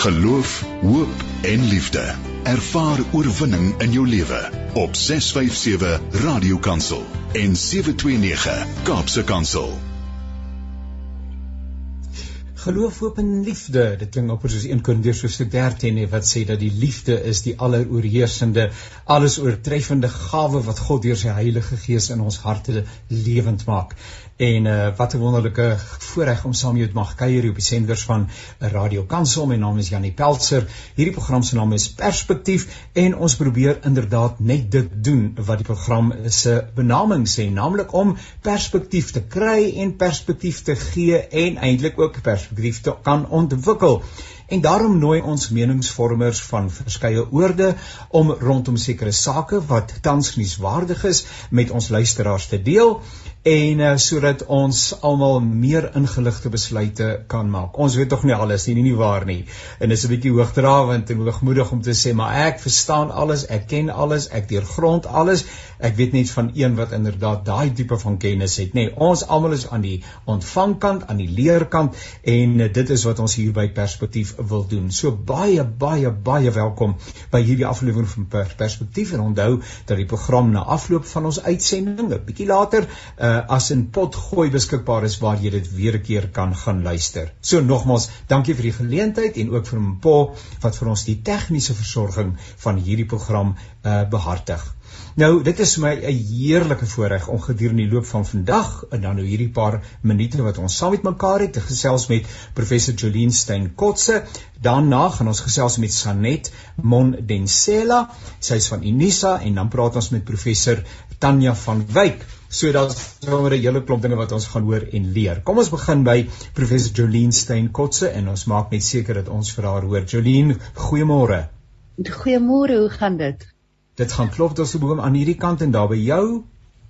Geloof, hoop en liefde. Ervaar oorwinning in jou lewe op 657 Radio Kansel en 729 Kaapse Kansel. Geloof, hoop en liefde. Dit klink op soos 1 Korintiërs hoofstuk 13 wat sê dat die liefde is die alleroorheersende, alles oortreffende gawe wat God deur sy Heilige Gees in ons harte lewend maak. En uh, wat 'n wonderlike voorreg om saam met jou te mag kuier op die senders van Radio Kansel. My naam is Janie Peltzer. Hierdie program se naam is Perspektief en ons probeer inderdaad net dit doen wat die program se benaming sê, naamlik om perspektief te kry en perspektief te gee en eintlik ook perspektief te kan ontwikkel. En daarom nooi ons meningsvormers van verskeie oorde om rondom sekere sake wat tans nuuswaardig is met ons luisteraars te deel en uh, sodat ons almal meer ingeligte besluite kan maak. Ons weet tog nie alles nie, nie, nie waar nie. En dit is 'n bietjie hoogdrawend en hoogmoedig om te sê, maar ek verstaan alles, ek ken alles, ek deurgrond alles. Ek weet net van een wat inderdaad daai tipe van kennis het, nê. Nee, ons almal is aan die ontvangkant, aan die leerkant en uh, dit is wat ons hier by Perspektief wil doen. So baie baie baie welkom by hierdie aflewering van Perspektief en onthou dat die program na afloop van ons uitsending 'n bietjie later uh, uh, as in potgooi beskikbaar is waar jy dit weer 'n keer kan gaan luister. So nogmaals, dankie vir die geleentheid en ook vir Mpo wat vir ons die tegniese versorging van hierdie program uh, behartig. Nou, dit is vir my 'n heerlike voorreg om gedurende die loop van vandag en dan nou hierdie paar minute wat ons saam met mekaar het te gesels met professor Jolien Stein Kotse. Daarna gaan ons gesels met Sanet Mondensela, sy is van Unisa en dan praat ons met professor Tanya van Wyk So daar's sommer 'n hele klomp dinge wat ons gaan hoor en leer. Kom ons begin by professor Jolien Stein Kotse en ons maak net seker dat ons vir haar hoor. Jolien, goeiemôre. Goeiemôre, hoe gaan dit? Dit gaan klop tot so boom aan hierdie kant en daar by jou.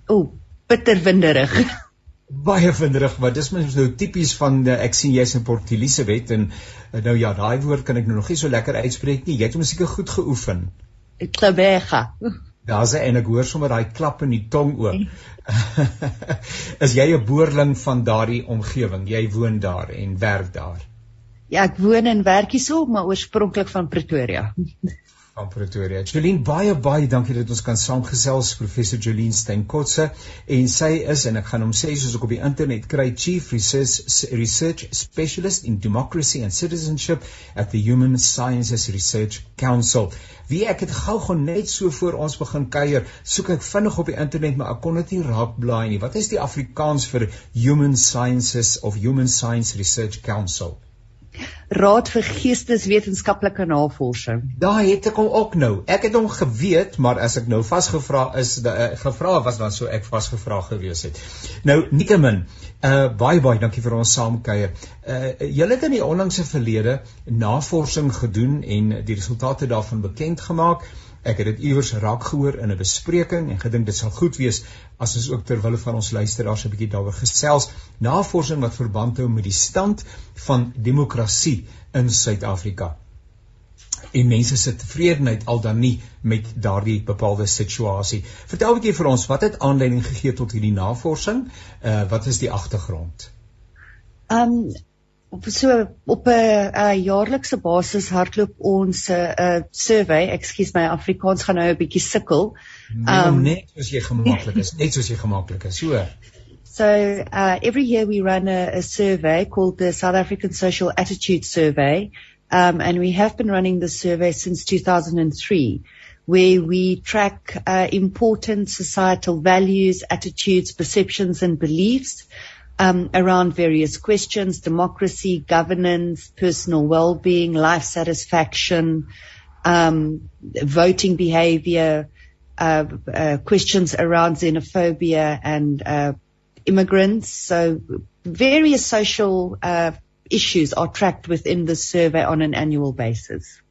O, bitter winderig. Baie winderig, maar dis mens nou tipies van die, ek sien jy's in Port Elizabeth en nou ja, daai woord kan ek nou nog nie so lekker uitspreek nie. Jy het hom seker goed geoefen. Klabega. Daar's en ek hoor sommer daai klap in die tong ook. is jy 'n boerling van daardie omgewing? Jy woon daar en werk daar. Ja, ek woon en werk hierso, maar oorspronklik van Pretoria. Van Pretoria. Jolien, baie baie dankie dat ons kan saamgesels professor Jolien Steinkotse en sy is en ek gaan hom sê soos ek op die internet kry Chief Research, Research Specialist in Democracy and Citizenship at the Human Sciences Research Council. Wie ek het gou gou net so voor ons begin kuier, soek ek vinnig op die internet maar ek kon dit nie raak blaai nie. Wat is die Afrikaans vir Human Sciences of Human Science Research Council? Raad vir Geesteswetenskaplike Navorsing. Daai het ek hom ook nou. Ek het hom geweet, maar as ek nou vasgevra is, de, uh, gevra was dan so ek vasgevra gewees het. Nou Niekemin, uh baie baie dankie vir ons saamkuier. Uh julle het in die onlangse verlede navorsing gedoen en die resultate daarvan bekend gemaak. Ek het dit iewers raak gehoor in 'n bespreking en gedink dit sal goed wees as ons ook terwyl van ons luisteraars 'n bietjie daaroor gesels. Navorsing wat verband hou met die stand van demokrasie in Suid-Afrika. En mense se tevredenheid al dan nie met daardie bepaalde situasie. Vertel 'n bietjie vir ons wat het aanleiding gegee tot hierdie navorsing? Uh wat is die agtergrond? Um so op 'n jaarlikse basis hardloop ons 'n uh, survey, ekskuus my Afrikaans gaan nou 'n bietjie sukkel. Nee, um net soos jy gemaklik is, net soos jy gemaklik is. So So uh, every year we run a, a survey called the South African Social Attitude Survey, um, and we have been running the survey since 2003, where we track uh, important societal values, attitudes, perceptions, and beliefs um, around various questions, democracy, governance, personal well-being, life satisfaction, um, voting behavior, uh, uh, questions around xenophobia and uh, immigrants. So various social uh, issues are tracked within the survey on an annual basis.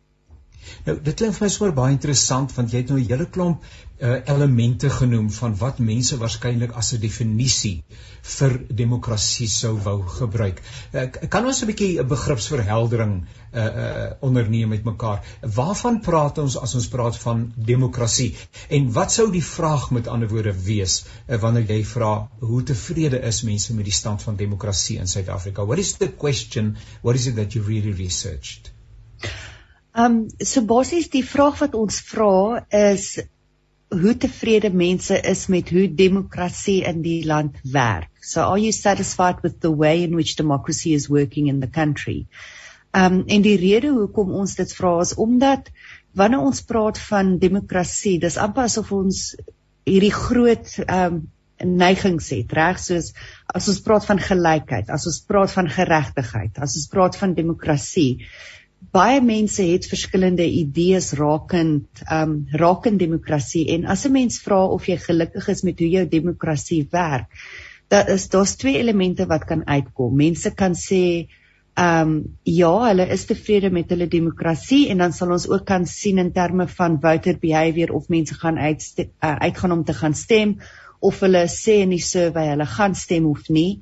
Nou dit klink vir my sommer baie interessant want jy het nou 'n hele klomp uh, elemente genoem van wat mense waarskynlik as 'n definisie vir demokrasie sou wou gebruik. Uh, kan ons 'n bietjie 'n begripsverheldering uh, uh, onderneem met mekaar? Waarvan praat ons as ons praat van demokrasie? En wat sou die vraag met ander woorde wees uh, wanneer jy vra hoe tevrede is mense met die stand van demokrasie in Suid-Afrika? What is the question? What is it that you really researched? Um so basies die vraag wat ons vra is hoe tevrede mense is met hoe demokrasie in die land werk. So are you satisfied with the way in which democracy is working in the country? Um en die rede hoekom ons dit vra is omdat wanneer ons praat van demokrasie, dis amper asof ons hierdie groot um neigings het, reg? Soos as ons praat van gelykheid, as ons praat van geregtigheid, as ons praat van demokrasie, baie mense het verskillende idees rakend um rakend demokrasie en as 'n mens vra of jy gelukkig is met hoe jou demokrasie werk, daar is daar's twee elemente wat kan uitkom. Mense kan sê um ja, hulle is tevrede met hulle demokrasie en dan sal ons ook kan sien in terme van voter behavior of mense gaan uit uh, uitgaan om te gaan stem of hulle sê in die survey hulle gaan stem of nie.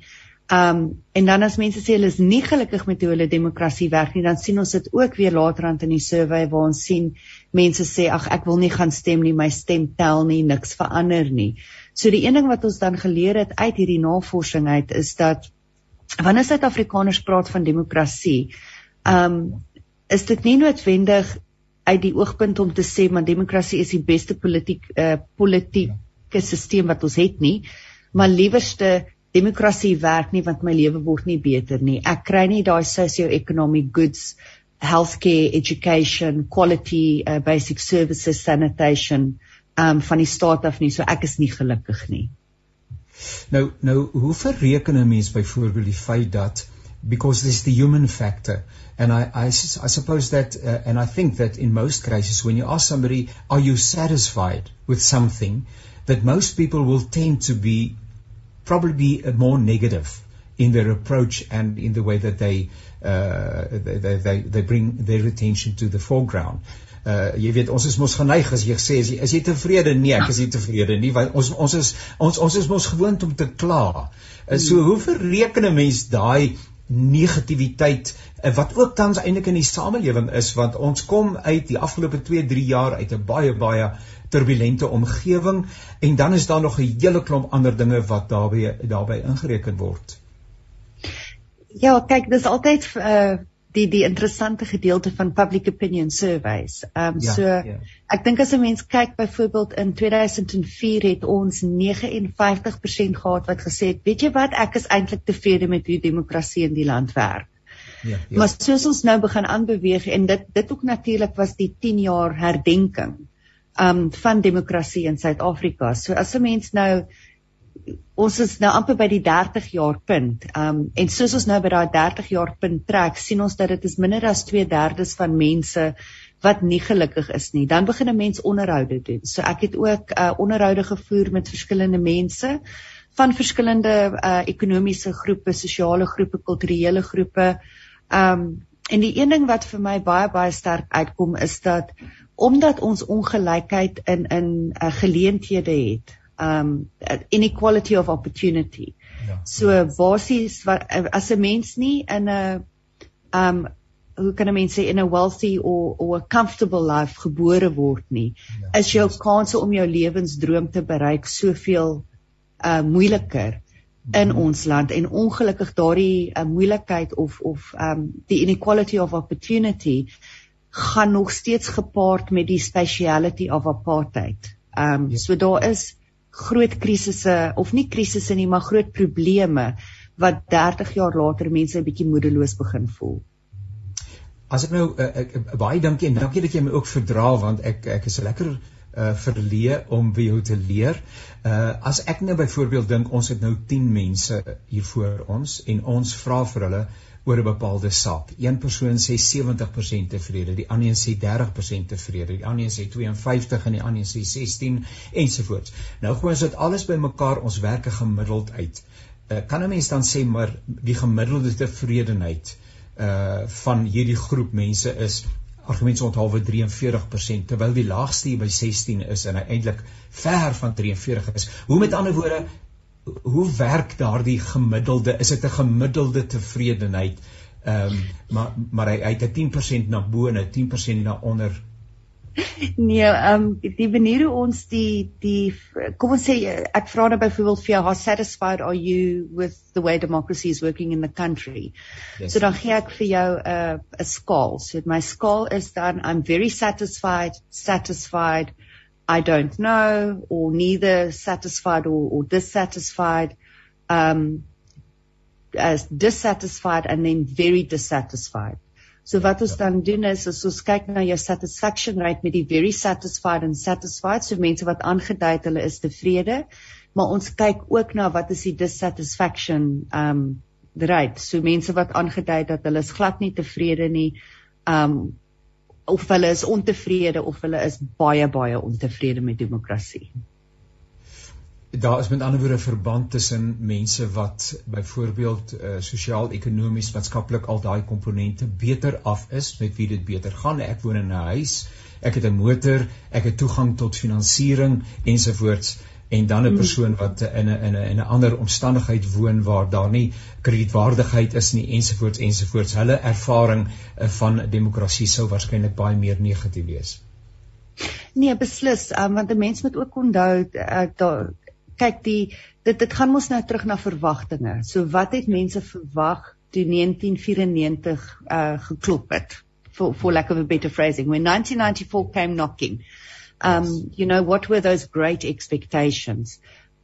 Um en dan as mense sê hulle is nie gelukkig met hoe hulle demokrasie werk nie, dan sien ons dit ook weer later aan in die survey waar ons sien mense sê ag ek wil nie gaan stem nie, my stem tel nie, niks verander nie. So die een ding wat ons dan geleer het uit hierdie navorsing uit is dat wanneer Suid-Afrikaners praat van demokrasie, um is dit nie noodwendig uit die oogpunt om te sê maar demokrasie is die beste politiek uh politieke stelsel wat ons het nie, maar liewerste demokrasie werk nie want my lewe word nie beter nie. Ek kry nie daai socio-economic goods, healthcare, education, quality uh, basic services, sanitation um van die staat af nie. So ek is nie gelukkig nie. Nou nou hoe verreken 'n mens byvoorbeeld die feit dat because there's the human factor and I I I suppose that uh, and I think that in most cases when you ask somebody are you satisfied with something that most people will tend to be probably be more negative in their approach and in the way that they uh, they, they they bring their attention to the foreground. Uh jy weet ons is mos geneig as jy sê as jy, is jy tevrede nee ek is nie tevrede nie want ons ons is ons ons is mos gewoond om te kla. Uh, so hoe verreken 'n mens daai negativiteit uh, wat ook tans eintlik in die samelewing is want ons kom uit die afgelope 2 3 jaar uit 'n baie baie turbulente omgewing en dan is daar nog 'n hele klomp ander dinge wat daarbey daarbey ingereken word. Ja, kyk, dis altyd uh die die interessante gedeelte van public opinion surveys. Ehm um, ja, so ja. ek dink as 'n mens kyk byvoorbeeld in 2004 het ons 59% gehad wat gesê het, weet jy wat, ek is eintlik tevrede met hoe demokrasie in die land werk. Ja, ja. Maar soos ons nou begin aanbeweeg en dit dit ook natuurlik was die 10 jaar herdenking um van demokrasie in Suid-Afrika. So as 'n mens nou ons is nou amper by die 30 jaar punt. Um en soos ons nou by daai 30 jaar punt trek, sien ons dat dit is minder as 2/3 van mense wat nie gelukkig is nie. Dan begin 'n mens onderhoude doen. So ek het ook uh onderhoude gevoer met verskillende mense van verskillende uh ekonomiese groepe, sosiale groepe, kulturele groepe. Um en die een ding wat vir my baie baie sterk uitkom is dat omdat ons ongelykheid in in uh, geleenthede het um inequality of opportunity. Ja, so basies wat as 'n mens nie in 'n um hoe kan 'n mens sê in 'n wealthy or or a comfortable life gebore word nie ja, is jou kanse om jou lewensdroom te bereik soveel uh moeiliker in ons land en ongelukkig daardie uh, moeilikheid of of um die inequality of opportunity gaan nog steeds gepaard met die speciality of apartheid. Ehm um, so daar is groot krisisse of nie krisisse nie, maar groot probleme wat 30 jaar later mense 'n bietjie moedeloos begin voel. As ek nou uh, ek, baie dankie en dankie dat jy my ook verdra want ek ek is lekker uh verleë om by jou te leer. Uh as ek nou byvoorbeeld dink ons het nou 10 mense hier voor ons en ons vra vir hulle oor 'n bepaalde saak. Een persoon sê 70% tevrede, die ander een sê 30% tevrede, die ander een sê 52 en die ander een sê 16 ensovoorts. Nou gooi ons dit alles bymekaar, ons werk gemiddeld uit. Uh, kan 'n mens dan sê maar die gemiddelde tevredenheid uh van hierdie groep mense is argumente onthaalwe 43% terwyl die laagste by 16 is en hy eintlik ver van 43 is. Hoe met ander woorde hoe werk daardie gemiddelde is dit 'n gemiddelde tevredenheid ehm um, maar maar hy, hy het 'n 10% na bo en 'n 10% na onder Nee, ehm um, die manier hoe ons die die kom ons sê ek vra nou byvoorbeeld vir jou how satisfied are you with the way democracy is working in the country. Yes. So dan gee ek vir jou 'n uh, 'n skaal. So my skaal is dan I'm very satisfied, satisfied, I don't know or neither satisfied or, or dissatisfied. Um as dissatisfied and then very dissatisfied. So wat ons dan doen is as ons kyk na jou satisfaction rate met die very satisfied and satisfied, so mense wat aangedui het hulle is tevrede, maar ons kyk ook na wat is die dissatisfaction um rate. So mense wat aangedui het dat hulle is glad nie tevrede nie, um of hulle is ontevrede of hulle is baie baie ontevrede met demokrasie daar is met ander woorde 'n verband tussen mense wat byvoorbeeld uh, sosiaal-ekonomies, maatskaplik al daai komponente beter af is met wie dit beter gaan. Ek woon in 'n huis, ek het 'n motor, ek het toegang tot finansiering ensovoorts en dan 'n hmm. persoon wat in 'n in 'n in 'n ander omstandigheid woon waar daar nie kredietwaardigheid is nie ensovoorts ensovoorts. Hulle ervaring uh, van demokrasie sou waarskynlik baie meer negatief wees. Nee, beslis, um, want 'n mens moet ook onthou uh, daar kyk die dit dit gaan mos nou terug na verwagtinge. So wat het mense verwag toe 1994 uh geklop het? For for lack of a better phrasing, when 1994 came knocking. Um you know what were those great expectations?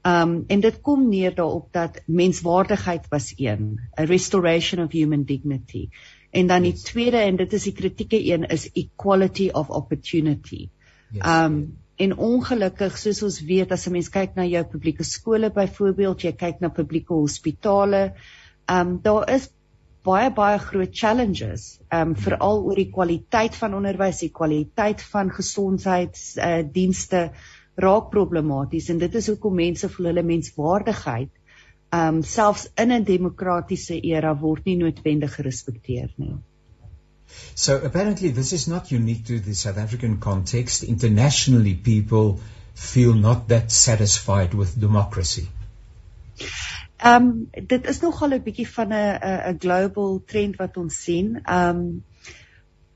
Um en dit kom neer daarop dat menswaardigheid was een, a restoration of human dignity. En dan die tweede en dit is die kritieke een is equality of opportunity. Um En ongelukkig, soos ons weet, as 'n mens kyk na jou publieke skole byvoorbeeld, jy kyk na publieke hospitale, ehm um, daar is baie baie groot challenges, ehm um, veral oor die kwaliteit van onderwys, die kwaliteit van gesondheidsdienste uh, raak problematies en dit is hoekom mense voel hulle menswaardigheid ehm um, selfs in 'n demokratiese era word nie noodwendig gerespekteer nie. So apparently, this is not unique to the South African context. Internationally, people feel not that satisfied with democracy. Um dit is nogal 'n bietjie van 'n 'n global trend wat ons sien. Um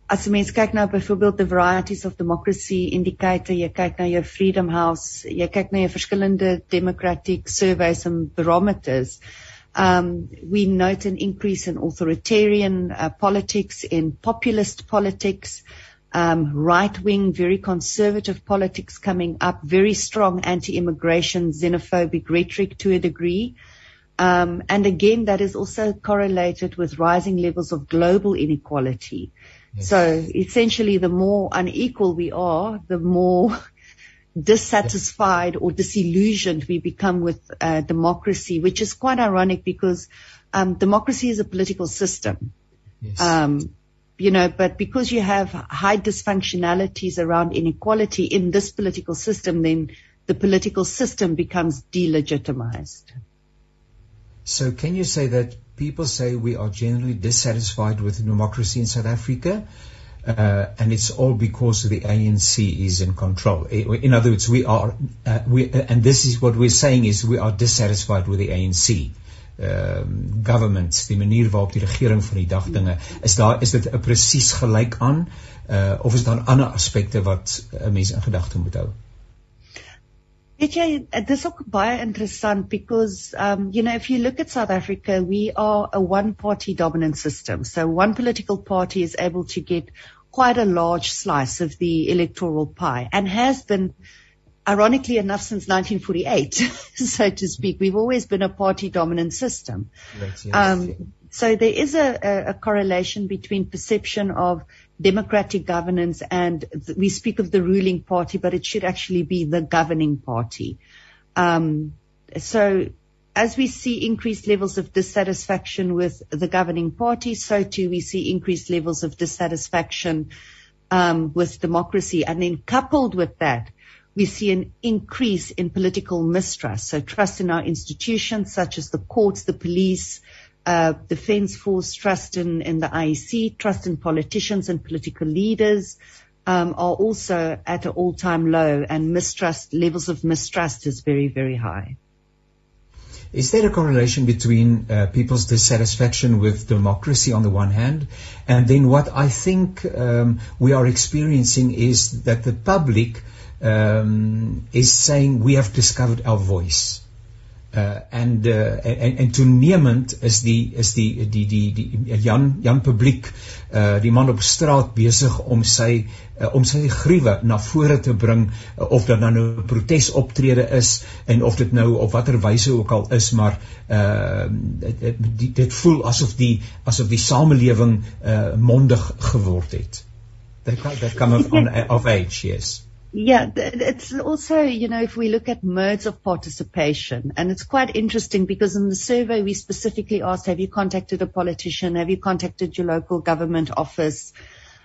as jy mens kyk nou byvoorbeeld the varieties of democracy indicator, jy kyk na jou Freedom House, jy kyk na jou verskillende democratic surveys and barometers. Um, we note an increase in authoritarian uh, politics, in populist politics, um, right-wing, very conservative politics coming up, very strong anti-immigration, xenophobic rhetoric to a degree. Um, and again, that is also correlated with rising levels of global inequality. Yes. So essentially, the more unequal we are, the more dissatisfied or disillusioned we become with uh, democracy, which is quite ironic because um, democracy is a political system. Yes. Um, you know, but because you have high dysfunctionalities around inequality in this political system, then the political system becomes delegitimized. So can you say that people say we are generally dissatisfied with democracy in South Africa? Uh, and it's all because the ANC is in control. In other words, we are, uh, we, uh, and this is what we're saying is we are dissatisfied with the ANC. Um, government, die manier waarop die regering van die dag dinge is daar is dit presies gelyk aan uh, of is daar ander aspekte wat 'n mens in gedagte moet hou? Weet jy, dis ook baie interessant because um you know if you look at South Africa, we are a one party dominant system. So one political party is able to get quite a large slice of the electoral pie and has been ironically enough since 1948 so to speak. We've always been a party dominant system. Yes. Um, so there is a, a, a, correlation between perception of democratic governance and th- we speak of the ruling party but it should actually be the governing party. Um, so as we see increased levels of dissatisfaction with the governing party, so too we see increased levels of dissatisfaction um, with democracy. And then coupled with that, we see an increase in political mistrust. So trust in our institutions such as the courts, the police, uh, defense force, trust in, in the IEC, trust in politicians and political leaders, um, are also at an all-time low and mistrust, levels of mistrust is very, very high. Is there a correlation between uh, people's dissatisfaction with democracy on the one hand, and then what I think um, we are experiencing is that the public um, is saying we have discovered our voice. Uh, en uh, en en toenemend is die is die die die die Jan Jan publiek uh die man op straat besig om sy uh, om sy gruwe na vore te bring uh, of dit nou 'n protesoptrede is en of dit nou op watter wyse ook al is maar uh dit, dit dit voel asof die asof die samelewing uh mondig geword het. That come of on of age yes. Yeah, it's also, you know, if we look at modes of participation, and it's quite interesting because in the survey we specifically asked, have you contacted a politician? Have you contacted your local government office?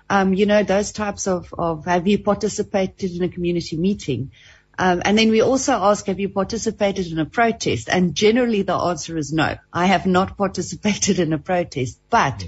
Um, you know, those types of, of, have you participated in a community meeting? Um, and then we also ask, have you participated in a protest? And generally the answer is no. I have not participated in a protest, but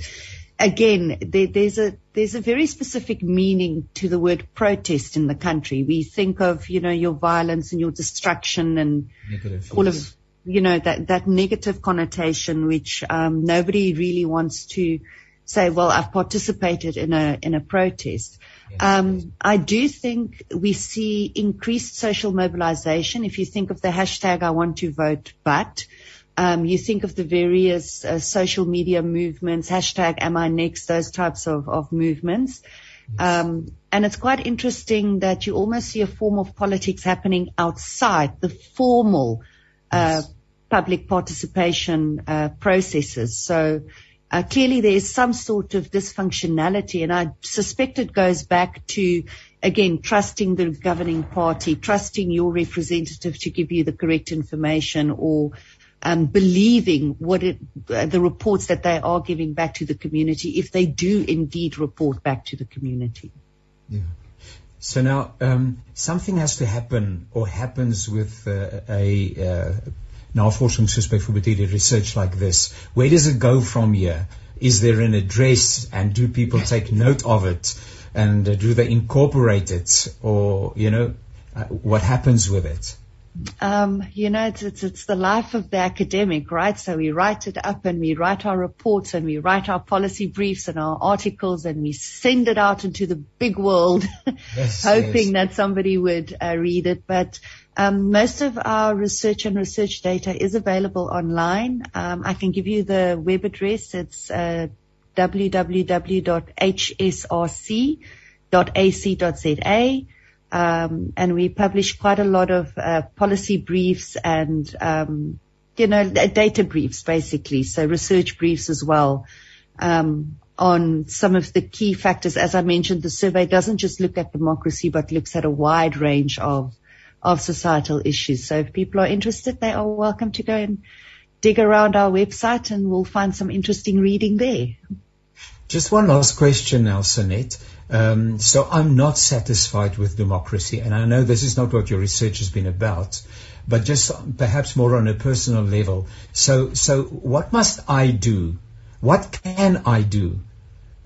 again, there, there's a there's a very specific meaning to the word protest in the country. We think of you know your violence and your destruction and negative, all yes. of you know that that negative connotation, which um, nobody really wants to say. Well, I've participated in a in a protest. Yes. Um, I do think we see increased social mobilization. If you think of the hashtag I want to vote, but um, you think of the various uh, social media movements, hashtag am I next, those types of, of movements. Um, and it's quite interesting that you almost see a form of politics happening outside the formal uh, yes. public participation uh, processes. So uh, clearly there is some sort of dysfunctionality, and I suspect it goes back to again trusting the governing party, trusting your representative to give you the correct information, or um, believing what it, uh, the reports that they are giving back to the community if they do indeed report back to the community. Yeah. So now um, something has to happen or happens with uh, a uh, soos byvoorbeeld hierdie research like this. Where does it go from here? Is there an address and do people take note of it and uh, do they incorporate it or you know uh, what happens with it? Um, you know, it's, it's, it's, the life of the academic, right? So we write it up and we write our reports and we write our policy briefs and our articles and we send it out into the big world, yes, hoping yes. that somebody would uh, read it. But um, most of our research and research data is available online. Um, I can give you the web address. It's uh, www.hsrc.ac.za. Um, and we publish quite a lot of uh, policy briefs and, um, you know, data briefs basically, so research briefs as well um, on some of the key factors. As I mentioned, the survey doesn't just look at democracy, but looks at a wide range of of societal issues. So if people are interested, they are welcome to go and dig around our website, and we'll find some interesting reading there. Just one last question, Nelsonette. Um, so I'm not satisfied with democracy, and I know this is not what your research has been about, but just perhaps more on a personal level. So, so what must I do? What can I do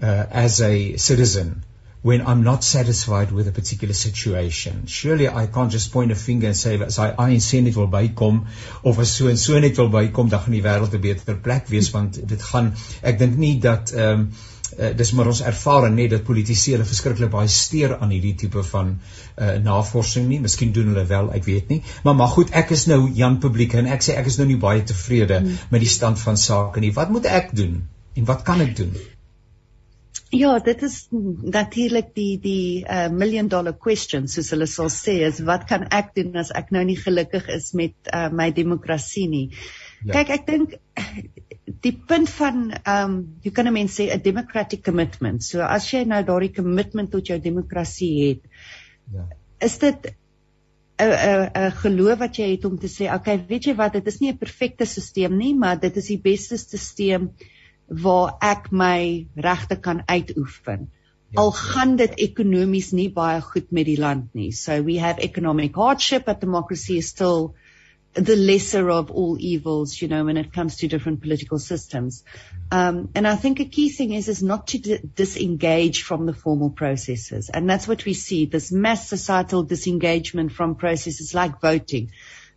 uh, as a citizen when I'm not satisfied with a particular situation? Surely I can't just point a finger and say as I ANC net wil bykom of as so en so net wil bykom, dan gaan die wêreld 'n beter plek wees want dit gaan ek dink nie dat ehm um, uh, dis maar ons ervaring net dat politici hulle verskriklik baie steur aan hierdie tipe van uh, navorsing nie. Miskien doen hulle wel, ek weet nie. Maar maar goed, ek is nou Jan publiek en ek sê ek is nou nie baie tevrede hmm. met die stand van sake nie. Wat moet ek doen? En wat kan ek doen? Ja, dit is natuurlik die die uh, million dollar question soos hulle sal sê is wat kan ek doen as ek nou nie gelukkig is met uh, my demokrasie nie. Ja. Kyk, ek dink die punt van ehm um, jy kan 'n mens sê 'n democratic commitment. So as jy nou daardie commitment tot jou demokrasie het, ja. is dit 'n 'n 'n geloof wat jy het om te sê, okay, weet jy wat, dit is nie 'n perfekte stelsel nie, maar dit is die beste stelsel waar ek my regte kan uitoefen. Ja, Al gaan dit ekonomies nie baie goed met die land nie. So we have economic hardship but democracy is still the lesser of all evils, you know, when it comes to different political systems. Um, and I think a key thing is, is not to d- disengage from the formal processes. And that's what we see, this mass societal disengagement from processes like voting,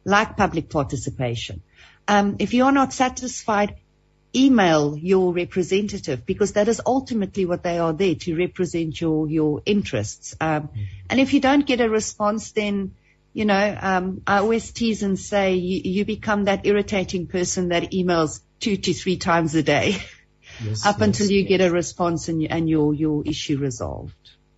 like public participation. Um, if you are not satisfied, email your representative because that is ultimately what they are there to represent your your interests. Um, mm-hmm. And if you don't get a response, then you know um, I always tease and say you, you, become that irritating person that emails two to three times a day, yes, up yes, until you yes. get a response and, and your your issue resolved.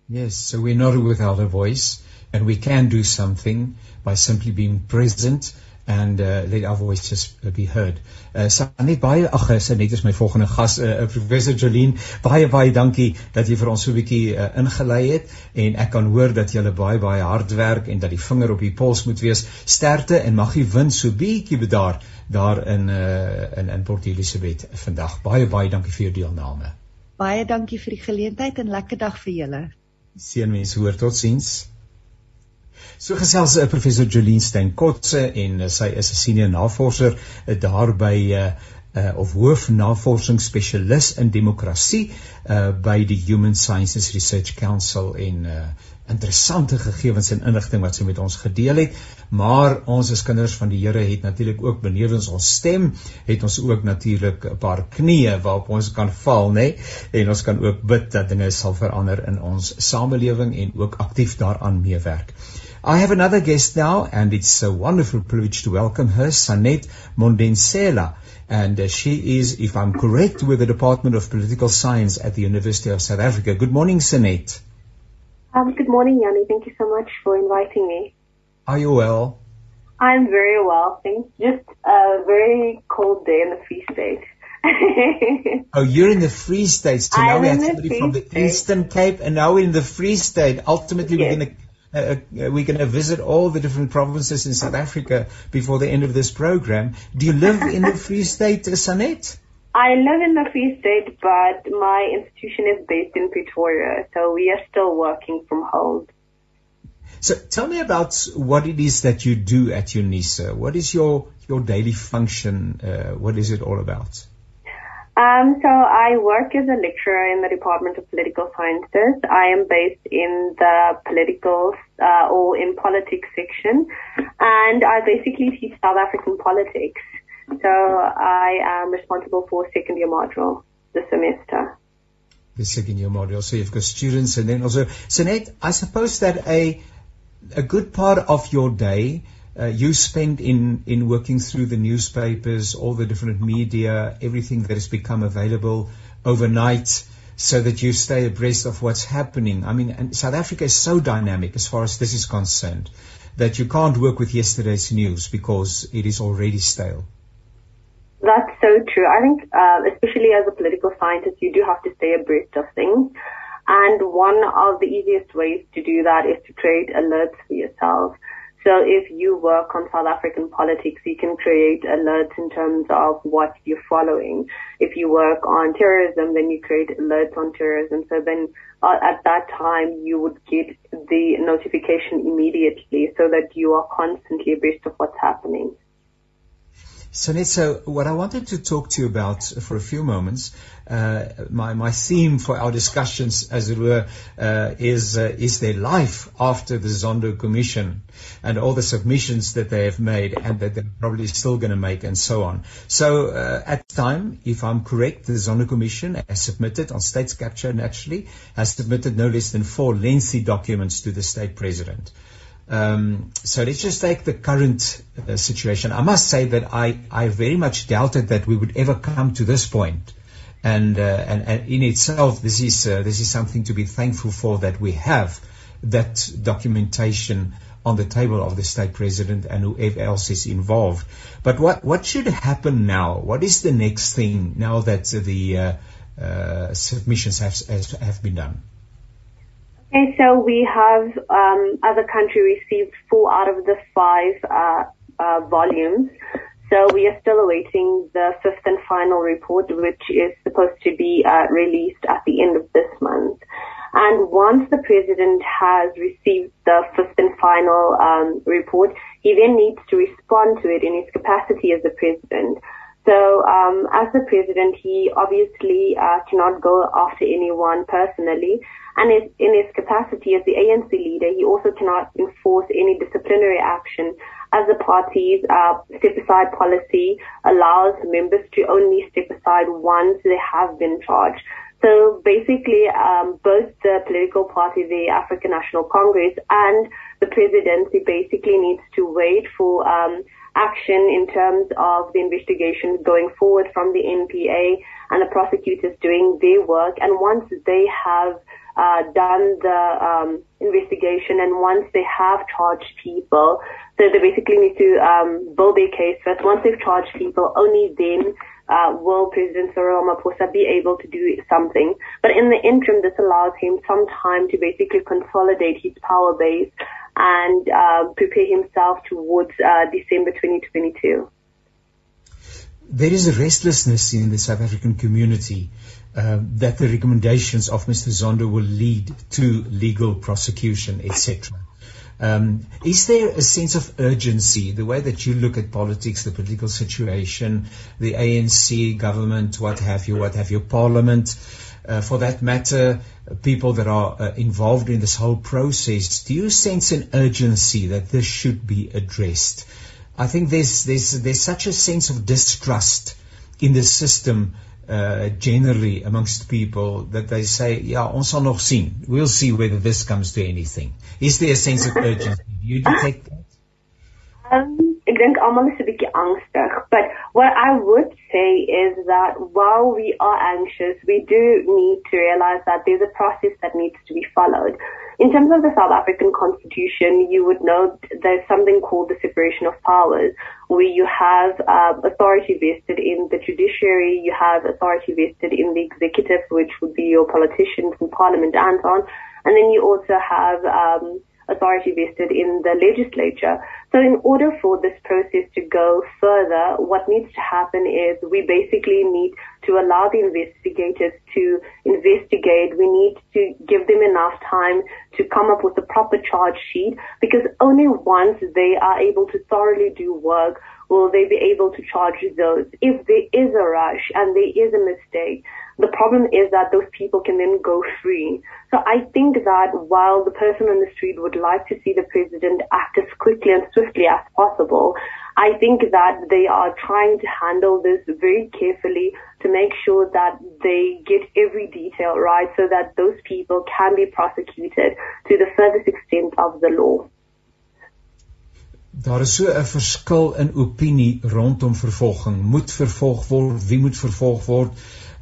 Yes, so we're not without a voice, and we can do something by simply being present and uh, let our voices be heard. Uh, Sanet baie ag Sanet is my volgende gas uh, uh, professor Jolien. Baie baie dankie dat jy vir ons so 'n bietjie uh, ingelei het. En ek kan hoor dat jy baie baie hard werk en dat die vinger op die pols moet wees. Sterkte en mag jy win so bietjie bedaar daar in uh, in in Port Elizabeth vandag. Baie baie dankie vir jou deelname. Baie dankie vir die geleentheid en lekker dag vir julle. Seënwense hoor totsiens So gesels uh, professor Jolien Stein Kotse en uh, sy is 'n senior navorser uh, daar by uh, uh, of hoofnavorsingsspesialis in demokrasie uh, by die Human Sciences Research Council en uh, interessante gegevens en inligting wat sy met ons gedeel het maar ons as kinders van die Here het natuurlik ook benewens ons stem het ons ook natuurlik 'n paar knieë waarop ons kan val nê nee? en ons kan ook bid dat dinge sal verander in ons samelewing en ook aktief daaraan meewerk. I have another guest now, and it's a wonderful privilege to welcome her, Sanet Mondensela. And uh, she is, if I'm correct, with the Department of Political Science at the University of South Africa. Good morning, Sanet. Um, good morning, Yanni. Thank you so much for inviting me. Are you well? I'm very well, thanks. Just a very cold day in the Free State. oh, you're in the Free State. So now we have somebody from the Eastern Cape, and now we're in the Free State. Ultimately, yes. we're going to uh, we're going to visit all the different provinces in South Africa before the end of this program. Do you live in the Free State, uh, Sanet? I live in the Free State, but my institution is based in Pretoria, so we are still working from home. So tell me about what it is that you do at UNISA. What is your, your daily function? Uh, what is it all about? Um, so I work as a lecturer in the Department of Political Sciences. I am based in the political uh, or in politics section, and I basically teach South African politics. So I am responsible for second year module this semester. The second year module. So you've got students, and then also, Sanet, I suppose that a a good part of your day uh, you spend in, in working through the newspapers, all the different media, everything that has become available overnight so that you stay abreast of what's happening. I mean, South Africa is so dynamic as far as this is concerned that you can't work with yesterday's news because it is already stale. That's so true. I think, uh, especially as a political scientist, you do have to stay abreast of things. And one of the easiest ways to do that is to create alerts for yourself. So if you work on South African politics, you can create alerts in terms of what you're following. If you work on terrorism, then you create alerts on terrorism. So then uh, at that time, you would get the notification immediately so that you are constantly abreast of what's happening. So, what I wanted to talk to you about for a few moments, uh, my, my theme for our discussions, as it were, uh, is, uh, is their life after the Zondo Commission and all the submissions that they have made and that they're probably still going to make and so on. So, uh, at the time, if I'm correct, the Zondo Commission has submitted on states capture naturally, has submitted no less than four lengthy documents to the state president. Um, so let's just take the current uh, situation. I must say that I, I very much doubted that we would ever come to this point. And, uh, and, and in itself, this is, uh, this is something to be thankful for that we have that documentation on the table of the state president and whoever else is involved. But what, what should happen now? What is the next thing now that the uh, uh, submissions have, have been done? Okay, so we have, um, as a country, received four out of the five uh, uh, volumes. So we are still awaiting the fifth and final report, which is supposed to be uh, released at the end of this month. And once the president has received the fifth and final um, report, he then needs to respond to it in his capacity as the president. So, um, as the president, he obviously uh, cannot go after anyone personally, and in his capacity as the ANC leader, he also cannot enforce any disciplinary action as the party's uh, step aside policy allows members to only step aside once they have been charged. So basically, um, both the political party, the African National Congress, and the presidency basically needs to wait for um, action in terms of the investigation going forward from the NPA and the prosecutors doing their work. And once they have uh, done the um, investigation and once they have charged people, so they basically need to um, build their case first. Once they've charged people, only then uh, will President Cyril Ramaphosa be able to do something. But in the interim, this allows him some time to basically consolidate his power base and uh, prepare himself towards uh, December 2022. There is a restlessness in the South African community that the recommendations of Mr. Zondo will lead to legal prosecution, etc. Um, is there a sense of urgency, the way that you look at politics, the political situation, the ANC government, what have you, what have you, parliament, uh, for that matter, people that are uh, involved in this whole process, do you sense an urgency that this should be addressed? I think there's, there's, there's such a sense of distrust in the system uh, generally amongst people that they say, yeah, ons nog sien. We'll see whether this comes to anything. Is there a sense of urgency? Do you detect that? Um, ek dink almal is 'n bietjie angstig, but what I would say is that while we are anxious, we do need to realize that there's a process that needs to be followed. In terms of the South African Constitution, you would know there's something called the separation of powers, where you have uh, authority vested in the judiciary, you have authority vested in the executive, which would be your politicians and parliament and so on, and then you also have um, authority vested in the legislature. So in order for this process to go further, what needs to happen is we basically need to allow the investigators to investigate. We need to give them enough time to come up with a proper charge sheet because only once they are able to thoroughly do work will they be able to charge those. If there is a rush and there is a mistake, the problem is that those people can then go free. So I think that while the person on the street would like to see the president act as quickly and swiftly as possible, I think that they are trying to handle this very carefully to make sure that they get every detail right so that those people can be prosecuted to the furthest extent of the law. Daar is so 'n verskil in opinie rondom vervolging. Moet vervolg word, wie moet vervolg word?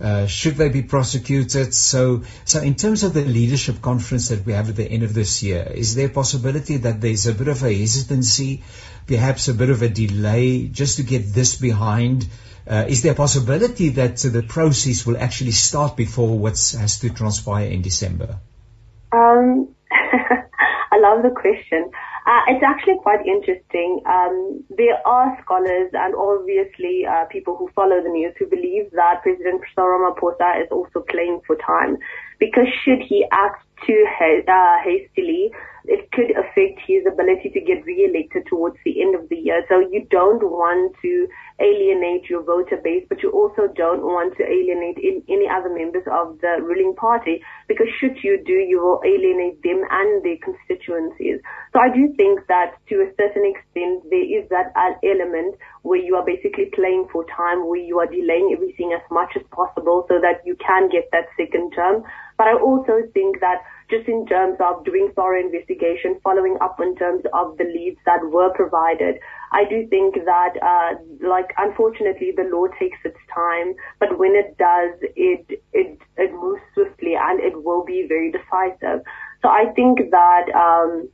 Uh, should they be prosecuted? So, so in terms of the leadership conference that we have at the end of this year, is there a possibility that there's a bit of a hesitancy, perhaps a bit of a delay, just to get this behind? Uh, is there a possibility that the process will actually start before what has to transpire in December? Um, I love the question. Uh, it's actually quite interesting. Um, there are scholars and obviously uh, people who follow the news who believe that President Ramaphosa is also playing for time because should he act too ha- uh, hastily, it could affect his ability to get re-elected towards the end of the year. So you don't want to alienate your voter base, but you also don't want to alienate in, any other members of the ruling party because should you do, you will alienate them and their constituencies. So I do think that to a certain extent there is that element where you are basically playing for time, where you are delaying everything as much as possible so that you can get that second term. But I also think that just in terms of doing thorough investigation, following up in terms of the leads that were provided. I do think that, uh, like, unfortunately, the law takes its time, but when it does, it, it, it moves swiftly and it will be very decisive. So I think that, um,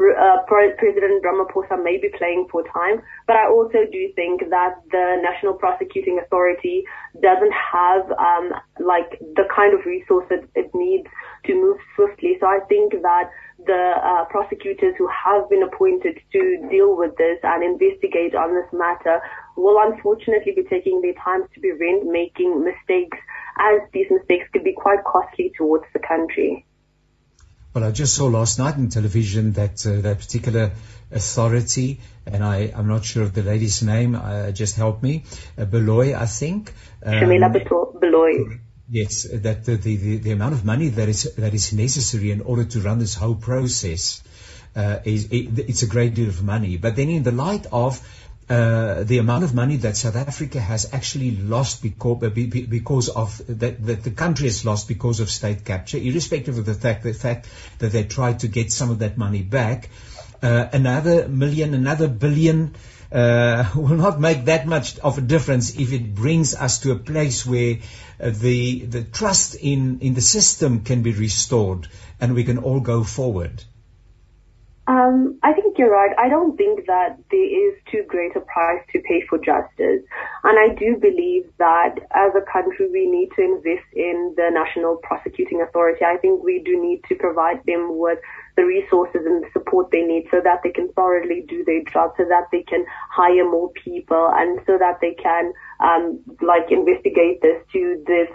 uh, President Ramaphosa may be playing for time, but I also do think that the National Prosecuting Authority doesn't have um, like the kind of resources it needs to move swiftly. So I think that the uh, prosecutors who have been appointed to deal with this and investigate on this matter will unfortunately be taking their time to be rent making mistakes as these mistakes could be quite costly towards the country. Well, I just saw last night on television that uh, that particular authority, and I, I'm not sure of the lady's name, uh, just help me, uh, Beloy, I think. Um, Shamila Beloy. Yes, that the, the, the amount of money that is that is necessary in order to run this whole process uh, is, it's a great deal of money. But then in the light of uh, the amount of money that South Africa has actually lost because, uh, because of that, that the country has lost because of state capture, irrespective of the fact, the fact that they tried to get some of that money back, uh, another million, another billion uh, will not make that much of a difference if it brings us to a place where uh, the the trust in in the system can be restored and we can all go forward. Um, I think you're right. I don't think that there is too great a price to pay for justice. And I do believe that as a country, we need to invest in the National Prosecuting Authority. I think we do need to provide them with the resources and the support they need so that they can thoroughly do their job, so that they can hire more people and so that they can um, like investigate this to the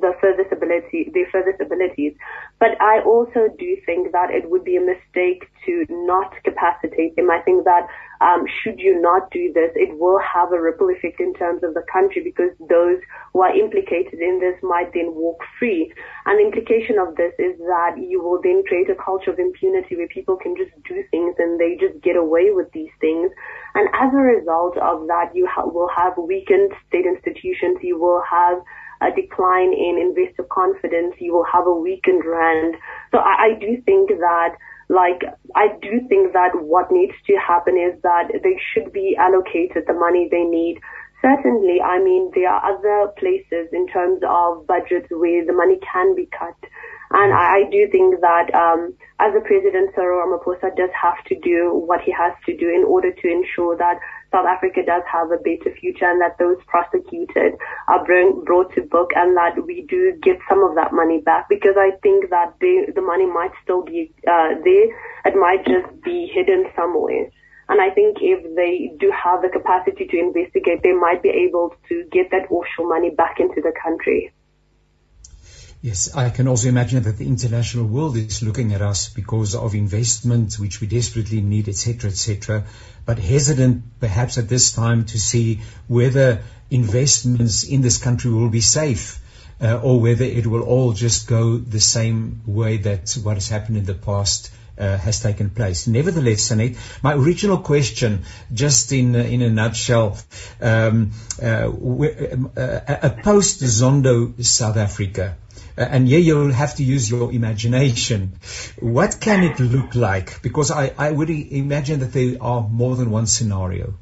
the furthest ability, their furthest abilities. But I also do think that it would be a mistake to not capacitate them. I think that um, should you not do this, it will have a ripple effect in terms of the country because those who are implicated in this might then walk free. And the implication of this is that you will then create a culture of impunity where people can just do things and they just get away with these things. And as a result of that, you ha- will have weakened state institutions. You will have a decline in investor confidence. You will have a weakened rand. So I, I do think that like I do think that what needs to happen is that they should be allocated the money they need. Certainly, I mean, there are other places in terms of budgets where the money can be cut. And I, do think that um, as a president, Cyril Ramaphosa does have to do what he has to do in order to ensure that South Africa does have a better future and that those prosecuted are bring, brought to book and that we do get some of that money back because I think that the, the money might still be uh, there. It might just be hidden somewhere. And I think if they do have the capacity to investigate, they might be able to get that offshore money back into the country. Yes, I can also imagine that the international world is looking at us because of investment, which we desperately need, etc., etc., but hesitant perhaps at this time to see whether investments in this country will be safe. Uh, or whether it will all just go the same way that what has happened in the past uh, has taken place. Nevertheless, Sanet, my original question, just in uh, in a nutshell, um, uh, uh a post Zondo South Africa uh, and here you'll have to use your imagination. What can it look like? Because I, I would imagine that there are more than one scenario.